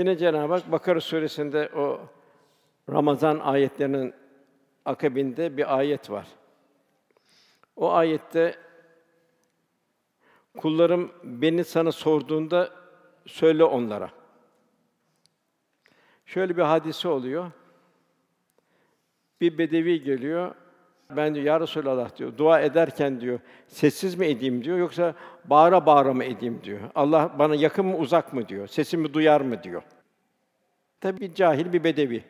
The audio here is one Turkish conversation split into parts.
Yine Cenab-ı Hak Bakara suresinde o Ramazan ayetlerinin akabinde bir ayet var. O ayette kullarım beni sana sorduğunda söyle onlara. Şöyle bir hadise oluyor. Bir bedevi geliyor. Ben diyor ya Resulallah diyor. Dua ederken diyor sessiz mi edeyim diyor yoksa bağıra bağıra mı edeyim diyor. Allah bana yakın mı uzak mı diyor. Sesimi duyar mı diyor. Tabi bir cahil bir bedevi.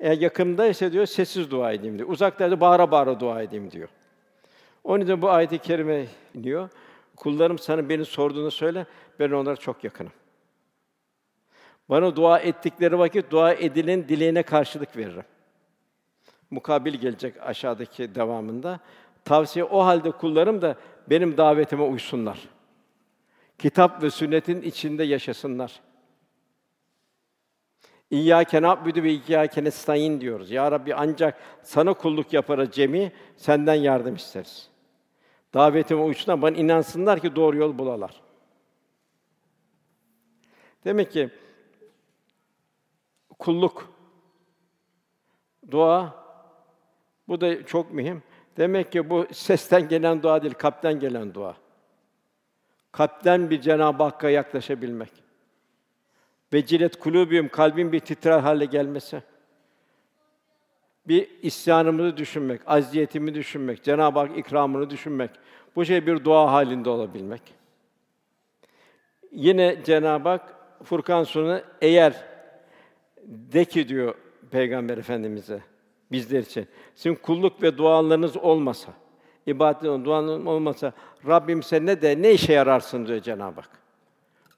Eğer yakındaysa diyor sessiz dua edeyim diyor. Uzaktaysa bağıra bağıra dua edeyim diyor. Onun için bu ayet-i kerime diyor. Kullarım sana beni sorduğunu söyle, ben onlara çok yakınım. Bana dua ettikleri vakit dua edilen dileğine karşılık veririm. Mukabil gelecek aşağıdaki devamında. Tavsiye o halde kullarım da benim davetime uysunlar. Kitap ve sünnetin içinde yaşasınlar. İyyâke na'budu ve iyyâke nestaîn diyoruz. Ya Rabbi ancak sana kulluk yaparız cemi, senden yardım isteriz. Davetime uysunlar, bana inansınlar ki doğru yol bulalar. Demek ki kulluk, dua bu da çok mühim. Demek ki bu sesten gelen dua değil, kalpten gelen dua. Kalpten bir Cenab-ı Hakk'a yaklaşabilmek. Vecilet kulubüm kalbin bir titrer hale gelmesi. Bir isyanımızı düşünmek, aziyetimi düşünmek, Cenab-ı Hak ikramını düşünmek. Bu şey bir dua halinde olabilmek. Yine Cenab-ı Hak Furkan Suresi'nde eğer de ki diyor Peygamber Efendimize bizler için. Sizin kulluk ve dualarınız olmasa, ibadet duanız olmasa Rabbim sen ne de ne işe yararsın diyor Cenab-ı Hak.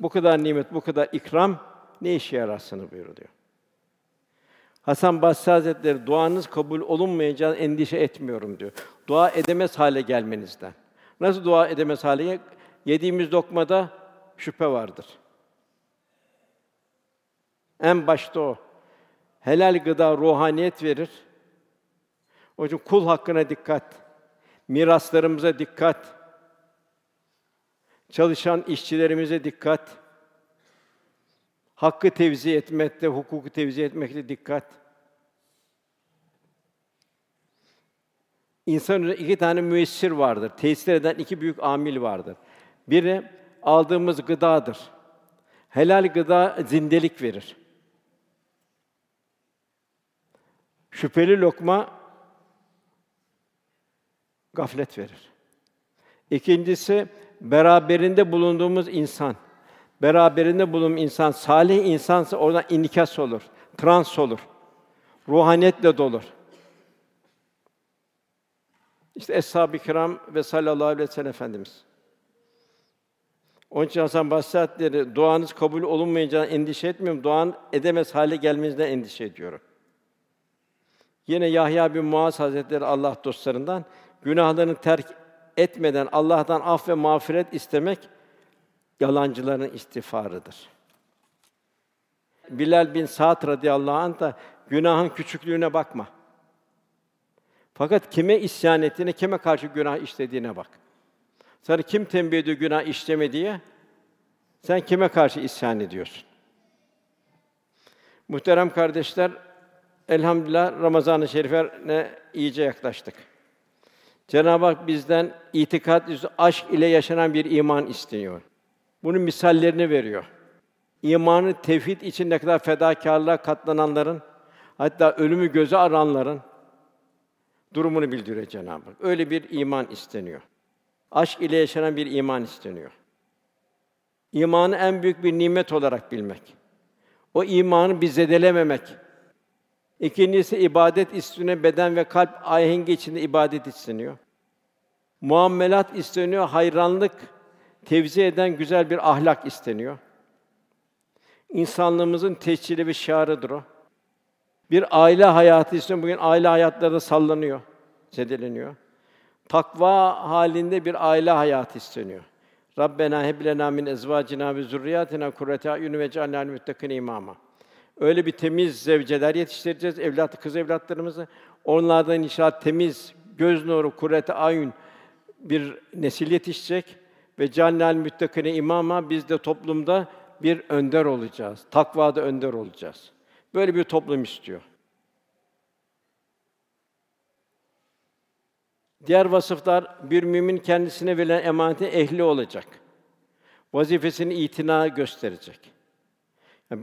Bu kadar nimet, bu kadar ikram ne işe yararsın buyuruyor. Hasan Basri Hazretleri duanız kabul olunmayacağını endişe etmiyorum diyor. Dua edemez hale gelmenizden. Nasıl dua edemez hale? Yediğimiz lokmada şüphe vardır. En başta o. Helal gıda ruhaniyet verir. O için kul hakkına dikkat. Miraslarımıza dikkat. Çalışan işçilerimize dikkat. Hakkı tevzi etmekte, hukuku tevzi etmekte dikkat. İnsan iki tane müessir vardır. Tesir eden iki büyük amil vardır. Biri aldığımız gıdadır. Helal gıda zindelik verir. Şüpheli lokma gaflet verir. İkincisi beraberinde bulunduğumuz insan. Beraberinde bulunduğum insan salih insansa oradan inikas olur, trans olur. Ruhaniyetle dolur. İşte Eshab-ı Kiram ve sallallahu aleyhi ve sellem efendimiz. Onun için Hasan Basri Hazretleri, duanız kabul olunmayacağını endişe etmiyorum, duan edemez hale gelmenizden endişe ediyorum. Yine Yahya bin Muaz Hazretleri Allah dostlarından günahlarını terk etmeden Allah'tan af ve mağfiret istemek yalancıların istiğfarıdır. Bilal bin Sa'd radıyallahu anh da günahın küçüklüğüne bakma. Fakat kime isyan ettiğine, kime karşı günah işlediğine bak. Sana kim tembih ediyor günah işleme diye? Sen kime karşı isyan ediyorsun? Muhterem kardeşler, elhamdülillah Ramazan-ı Şerif'e iyice yaklaştık. Cenab-ı Hak bizden itikat aşk ile yaşanan bir iman istiyor. Bunun misallerini veriyor. İmanı tevhid için ne kadar fedakarlığa katlananların, hatta ölümü göze aranların durumunu bildiriyor Cenab-ı Hak. Öyle bir iman isteniyor. Aşk ile yaşanan bir iman isteniyor. İmanı en büyük bir nimet olarak bilmek. O imanı bir zedelememek. İkincisi ibadet üstüne beden ve kalp ahengi içinde ibadet isteniyor. Muamelat isteniyor, hayranlık tevzi eden güzel bir ahlak isteniyor. İnsanlığımızın tescili ve şiarıdır o. Bir aile hayatı isteniyor. Bugün aile hayatları da sallanıyor, zedeleniyor. Takva halinde bir aile hayatı isteniyor. Rabbena heb lena min ezvacina ve zurriyatina kurrete ayun ve cealna imama. Öyle bir temiz zevceler yetiştireceğiz evlat kız evlatlarımızı. Onlardan inşallah temiz göz nuru, kurrete ayun bir nesil yetişecek ve cannel müttakine imama biz de toplumda bir önder olacağız. Takvada önder olacağız. Böyle bir toplum istiyor. Diğer vasıflar bir mümin kendisine verilen emanete ehli olacak. Vazifesini itina gösterecek.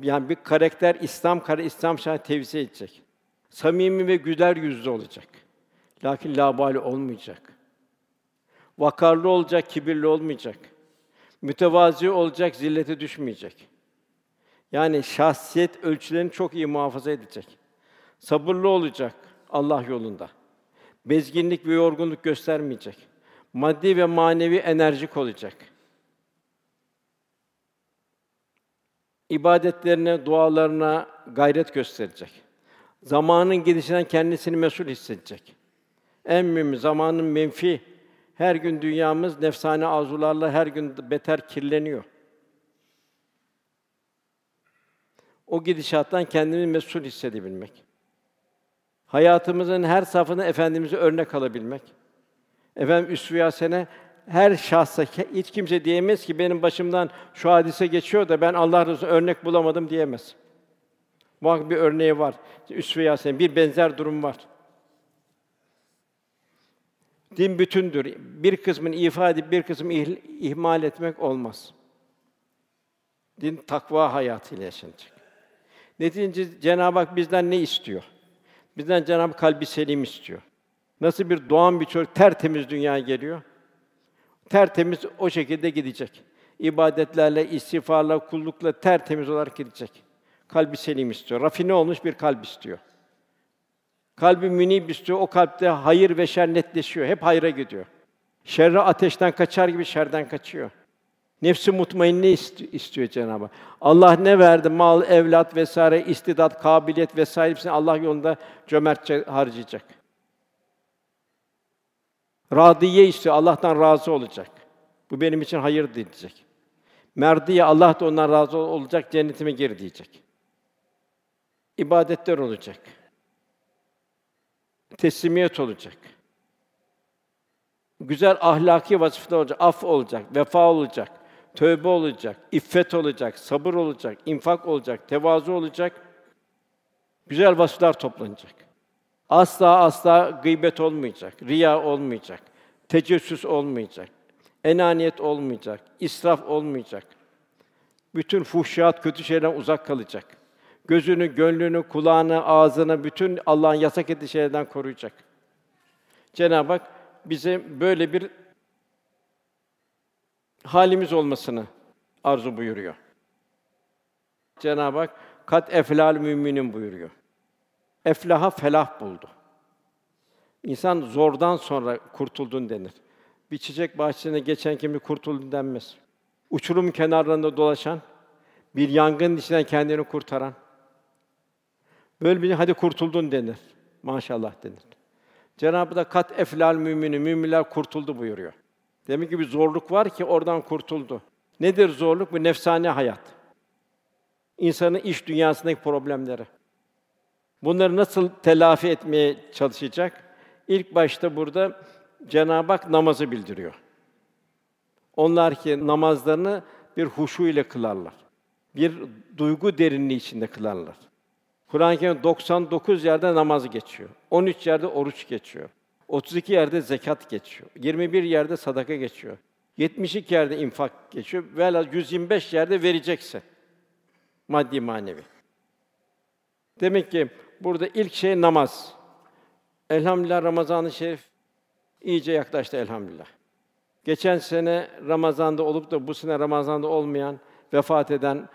Yani bir karakter İslam kare İslam şahı tevzi edecek. Samimi ve güler yüzlü olacak. Lakin labali olmayacak. Vakarlı olacak, kibirli olmayacak. Mütevazi olacak, zillete düşmeyecek. Yani şahsiyet ölçülerini çok iyi muhafaza edecek. Sabırlı olacak Allah yolunda. Bezginlik ve yorgunluk göstermeyecek. Maddi ve manevi enerjik olacak. İbadetlerine, dualarına gayret gösterecek. Zamanın gidişinden kendisini mesul hissedecek. En mühim zamanın menfi. Her gün dünyamız nefsane arzularla her gün beter kirleniyor. O gidişattan kendini mesul hissedebilmek. Hayatımızın her safhasında efendimizi örnek alabilmek. Efendim üsve sene her şahsa hiç kimse diyemez ki benim başımdan şu hadise geçiyor da ben Allah Resulü örnek bulamadım diyemez. Muhakkak bir örneği var. Üsve Yasin bir benzer durum var. Din bütündür. Bir kısmını ifade edip bir kısmını ihmal etmek olmaz. Din takva hayatıyla yaşanacak. Neticede Cenab-ı Hak bizden ne istiyor? Bizden Cenab-ı Hak kalbi selim istiyor. Nasıl bir doğan bir çocuk tertemiz dünyaya geliyor? Tertemiz o şekilde gidecek. İbadetlerle, istiğfarla, kullukla tertemiz olarak gidecek. Kalbi selim istiyor. Rafine olmuş bir kalp istiyor. Kalbi münib istiyor. O kalpte hayır ve şer netleşiyor. Hep hayra gidiyor. Şerre ateşten kaçar gibi şerden kaçıyor. Nefsi mutmainne istiyor Cenab-ı Hak. Allah ne verdi? Mal, evlat vesaire, istidat, kabiliyet vesaire hepsini Allah yolunda cömertçe harcayacak. Radiye istiyor, Allah'tan razı olacak. Bu benim için hayır diyecek. Merdiye Allah da ondan razı olacak, cennetime gir diyecek. İbadetler olacak. Teslimiyet olacak. Güzel ahlaki vasıflar olacak, af olacak, vefa olacak, tövbe olacak, iffet olacak, sabır olacak, infak olacak, tevazu olacak. Güzel vasıflar toplanacak. Asla asla gıybet olmayacak, riya olmayacak, tecessüs olmayacak, enaniyet olmayacak, israf olmayacak. Bütün fuhşiyat, kötü şeylerden uzak kalacak. Gözünü, gönlünü, kulağını, ağzını bütün Allah'ın yasak ettiği şeylerden koruyacak. Cenab-ı Hak bize böyle bir halimiz olmasını arzu buyuruyor. Cenab-ı Hak kat eflal müminin buyuruyor. Eflaha felah buldu. İnsan zordan sonra kurtuldun denir. Bir çiçek bahçesine geçen kimi kurtuldun denmez. Uçurum kenarlarında dolaşan, bir yangın içinden kendini kurtaran, böyle bir hadi kurtuldun denir. Maşallah denir. Cenab-ı da kat eflal mümini, müminler kurtuldu buyuruyor. Demek ki bir zorluk var ki oradan kurtuldu. Nedir zorluk? Bu nefsane hayat. İnsanın iş dünyasındaki problemleri. Bunları nasıl telafi etmeye çalışacak? İlk başta burada Cenab-ı Hak namazı bildiriyor. Onlar ki namazlarını bir huşu ile kılarlar. Bir duygu derinliği içinde kılarlar. Kur'an-ı Kerim 99 yerde namaz geçiyor. 13 yerde oruç geçiyor. 32 yerde zekat geçiyor. 21 yerde sadaka geçiyor. 72 yerde infak geçiyor. Vela 125 yerde vereceksin. Maddi manevi. Demek ki burada ilk şey namaz. Elhamdülillah Ramazan-ı Şerif iyice yaklaştı elhamdülillah. Geçen sene Ramazan'da olup da bu sene Ramazan'da olmayan, vefat eden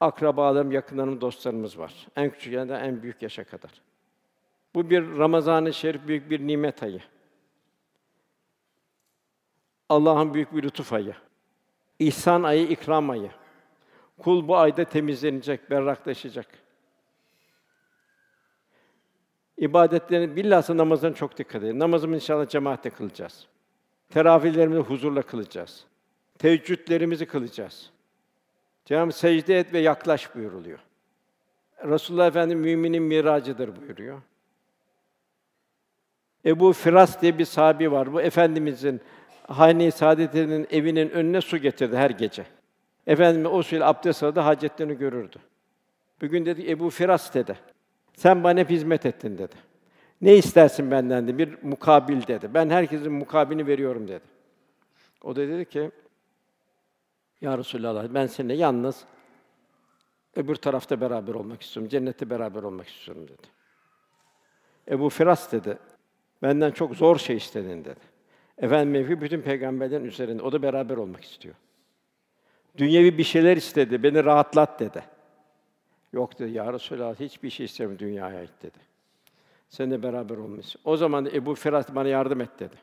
akrabalarım, yakınlarım, dostlarımız var. En küçük yerden en büyük yaşa kadar. Bu bir Ramazan-ı Şerif büyük bir nimet ayı. Allah'ın büyük bir lütuf ayı. İhsan ayı, ikram ayı. Kul bu ayda temizlenecek, berraklaşacak. İbadetlerin bilhassa namazın çok dikkat edin. Namazımızı inşallah cemaatle kılacağız. Teravihlerimizi huzurla kılacağız. Teheccüdlerimizi kılacağız. Cenab-ı secde et ve yaklaş buyuruluyor. Resulullah Efendimiz müminin miracıdır buyuruyor. Ebu Firas diye bir sahabi var. Bu efendimizin Hane-i Saadet'in evinin önüne su getirdi her gece. Efendim o suyla abdest aldı, hacetlerini görürdü. Bugün dedi Ebu Firas dedi. Sen bana hep hizmet ettin dedi. Ne istersin benden dedi. Bir mukabil dedi. Ben herkesin mukabilini veriyorum dedi. O da dedi ki Ya Resulallah ben seninle yalnız öbür tarafta beraber olmak istiyorum. Cennette beraber olmak istiyorum dedi. Ebu Firas dedi. Benden çok zor şey istedin dedi. Efendim mevki bütün peygamberlerin üzerinde. O da beraber olmak istiyor. Dünyevi bir şeyler istedi. Beni rahatlat dedi. Yok dedi ya Resulallah hiçbir şey istemiyorum dünyaya ait dedi. Seninle beraber olması. O zaman Ebu Firas bana yardım et dedi.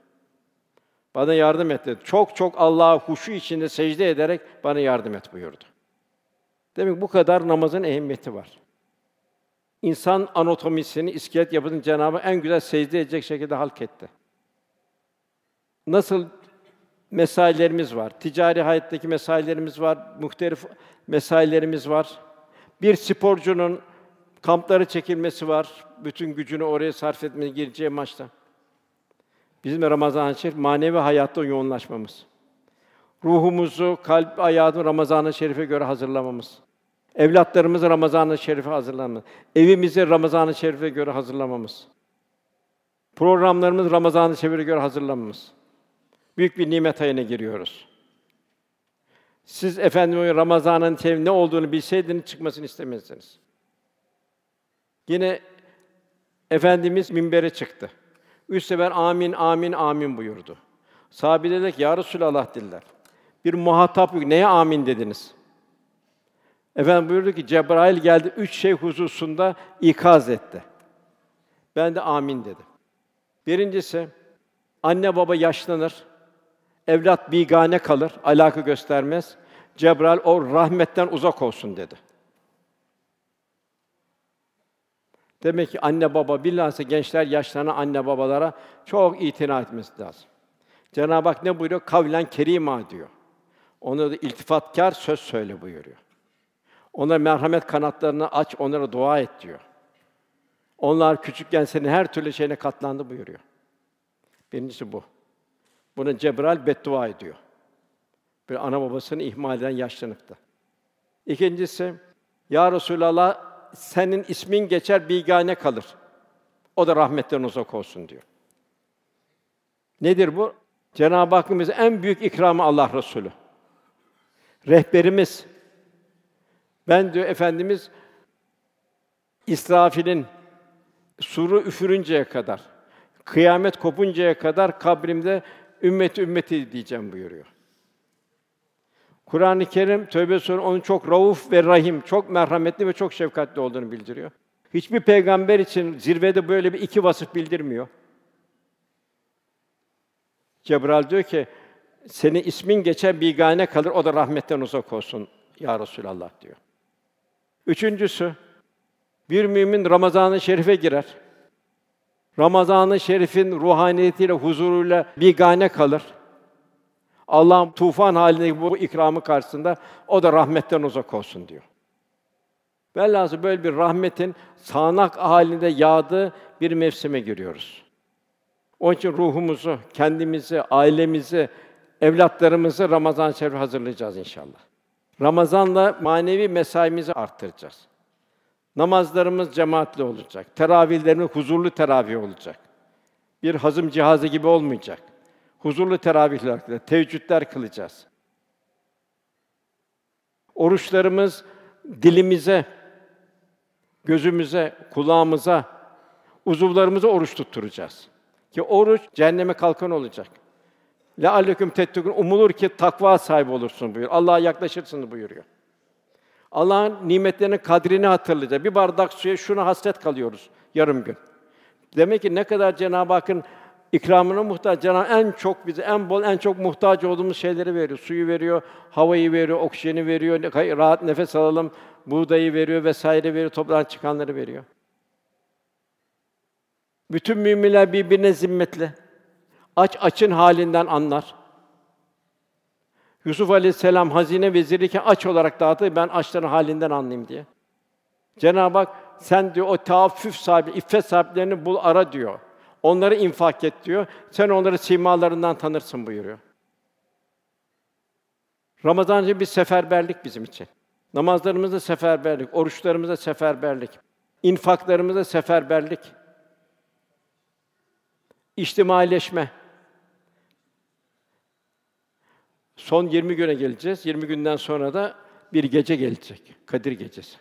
Bana yardım et dedi. Çok çok Allah'a huşu içinde secde ederek bana yardım et buyurdu. Demek bu kadar namazın ehemmiyeti var. İnsan anatomisini, iskelet yapısını Cenabı en güzel secde edecek şekilde halk etti. Nasıl mesailerimiz var, ticari hayattaki mesailerimiz var, muhtelif mesailerimiz var. Bir sporcunun kampları çekilmesi var, bütün gücünü oraya sarf etmeye gireceği maçta. Bizim Ramazan-ı Şerif manevi hayatta yoğunlaşmamız. Ruhumuzu, kalp ayağını Ramazan-ı Şerif'e göre hazırlamamız. Evlatlarımızı Ramazan-ı Şerif'e hazırlamamız. Evimizi Ramazan-ı Şerif'e göre hazırlamamız. Programlarımız Ramazan-ı Şerif'e göre hazırlamamız. Büyük bir nimet ayına giriyoruz. Siz efendim Ramazan'ın ne olduğunu bilseydiniz çıkmasını istemezdiniz. Yine Efendimiz minbere çıktı. Üç sefer amin, amin, amin buyurdu. Sahabe dediler ki, Ya Resulallah dediler. Bir muhatap. Neye amin dediniz? Efendim buyurdu ki, Cebrail geldi, üç şey hususunda ikaz etti. Ben de amin dedim. Birincisi, anne baba yaşlanır, evlat bigane kalır, alaka göstermez. Cebrail o rahmetten uzak olsun dedi. Demek ki anne baba bilhassa gençler yaşlarına anne babalara çok itina etmesi lazım. Cenab-ı Hak ne buyuruyor? Kavlen kerima diyor. Ona da iltifatkar söz söyle buyuruyor. Onlara merhamet kanatlarını aç, onlara dua et diyor. Onlar küçükken senin her türlü şeyine katlandı buyuruyor. Birincisi bu. Buna Cebrail beddua ediyor. Bir ana babasını ihmal eden yaşlanıkta. İkincisi, Ya Resulallah senin ismin geçer bigane kalır. O da rahmetten uzak olsun diyor. Nedir bu? Cenab-ı Hakk'ın en büyük ikramı Allah Resulü. Rehberimiz. Ben diyor efendimiz İsrafil'in suru üfürünceye kadar, kıyamet kopuncaya kadar kabrimde ümmeti ümmeti diyeceğim buyuruyor. Kur'an-ı Kerim Tövbe Suresi onun çok rauf ve rahim, çok merhametli ve çok şefkatli olduğunu bildiriyor. Hiçbir peygamber için zirvede böyle bir iki vasıf bildirmiyor. Cebrail diyor ki, senin ismin geçen bir gane kalır, o da rahmetten uzak olsun ya Resulallah diyor. Üçüncüsü, bir mümin Ramazan-ı Şerif'e girer. Ramazan-ı Şerif'in ruhaniyetiyle, huzuruyla bir gane kalır. Allah'ın tufan halindeki bu ikramı karşısında o da rahmetten uzak olsun diyor. Velhâsıl böyle bir rahmetin sağanak halinde yağdığı bir mevsime giriyoruz. Onun için ruhumuzu, kendimizi, ailemizi, evlatlarımızı Ramazan-ı Şerif hazırlayacağız inşallah. Ramazanla manevi mesaimizi arttıracağız. Namazlarımız cemaatli olacak. Teravihlerimiz huzurlu teravih olacak. Bir hazım cihazı gibi olmayacak. Huzurlu teravihler kılacağız, teheccüdler kılacağız. Oruçlarımız dilimize, gözümüze, kulağımıza, uzuvlarımıza oruç tutturacağız. Ki oruç cehenneme kalkan olacak. La aleküm tettekûn umulur ki takva sahibi olursun buyur. Allah'a yaklaşırsın buyuruyor. Allah'ın nimetlerinin kadrini hatırlayacak. Bir bardak suya şuna hasret kalıyoruz yarım gün. Demek ki ne kadar Cenab-ı Hakk'ın ikramına muhtaç. Cenab-ı en çok bize en bol, en çok muhtaç olduğumuz şeyleri veriyor. Suyu veriyor, havayı veriyor, oksijeni veriyor, rahat nefes alalım, buğdayı veriyor vesaire veriyor, topradan çıkanları veriyor. Bütün müminler birbirine zimmetli. Aç açın halinden anlar. Yusuf Aleyhisselam hazine veziriyken aç olarak dağıttı. Ben açların halinden anlayayım diye. Cenab-ı Hak sen diyor o taaffüf sahibi, iffet sahiplerini bul ara diyor. Onları infak et diyor. Sen onları simalarından tanırsın buyuruyor. Ramazan için bir seferberlik bizim için. Namazlarımızda seferberlik, oruçlarımızda seferberlik, infaklarımızda seferberlik. İçtimaileşme. Son 20 güne geleceğiz. 20 günden sonra da bir gece gelecek. Kadir gecesi.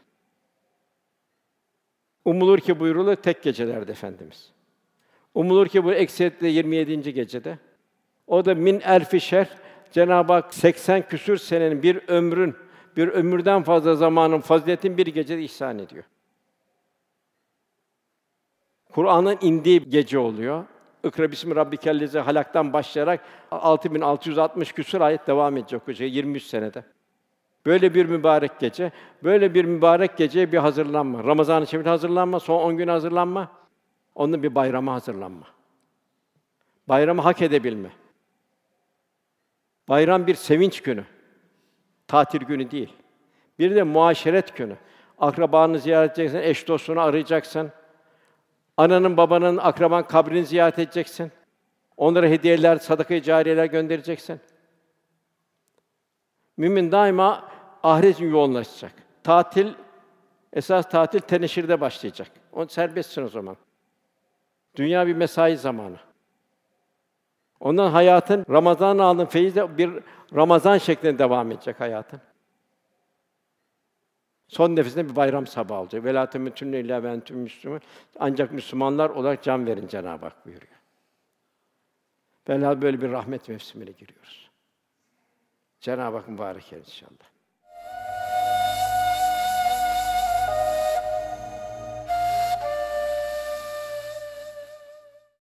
Umulur ki buyurulur tek gecelerde efendimiz. Umulur ki bu ekseriyetle 27. gecede. O da min elfi şer Cenab-ı Hak 80 küsür senenin bir ömrün, bir ömürden fazla zamanın faziletin bir gecede ihsan ediyor. Kur'an'ın indiği gece oluyor. İkra bismi rabbikellezi halaktan başlayarak 6660 küsur ayet devam edecek şey 23 senede. Böyle bir mübarek gece, böyle bir mübarek geceye bir hazırlanma. Ramazan-ı Şerif'e hazırlanma, son 10 gün hazırlanma. Onun bir bayrama hazırlanma. Bayramı hak edebilme. Bayram bir sevinç günü. Tatil günü değil. Bir de muaşeret günü. Akrabanı ziyaret edeceksin, eş dostunu arayacaksın. Ananın, babanın, akraban kabrini ziyaret edeceksin. Onlara hediyeler, sadaka-i cariyeler göndereceksin. Mümin daima ahiret yoğunlaşacak. Tatil esas tatil teneşirde başlayacak. On serbestsin o zaman. Dünya bir mesai zamanı. Ondan hayatın Ramazan aldığın feyizle bir Ramazan şeklinde devam edecek hayatın. Son nefesinde bir bayram sabahı olacak. Velâ temutünne illâ ve entüm müslümûn. Ancak Müslümanlar olarak can verin Cenab-ı Hak buyuruyor. Velhâ böyle bir rahmet mevsimine giriyoruz. Cenab-ı Hak mübarek inşallah.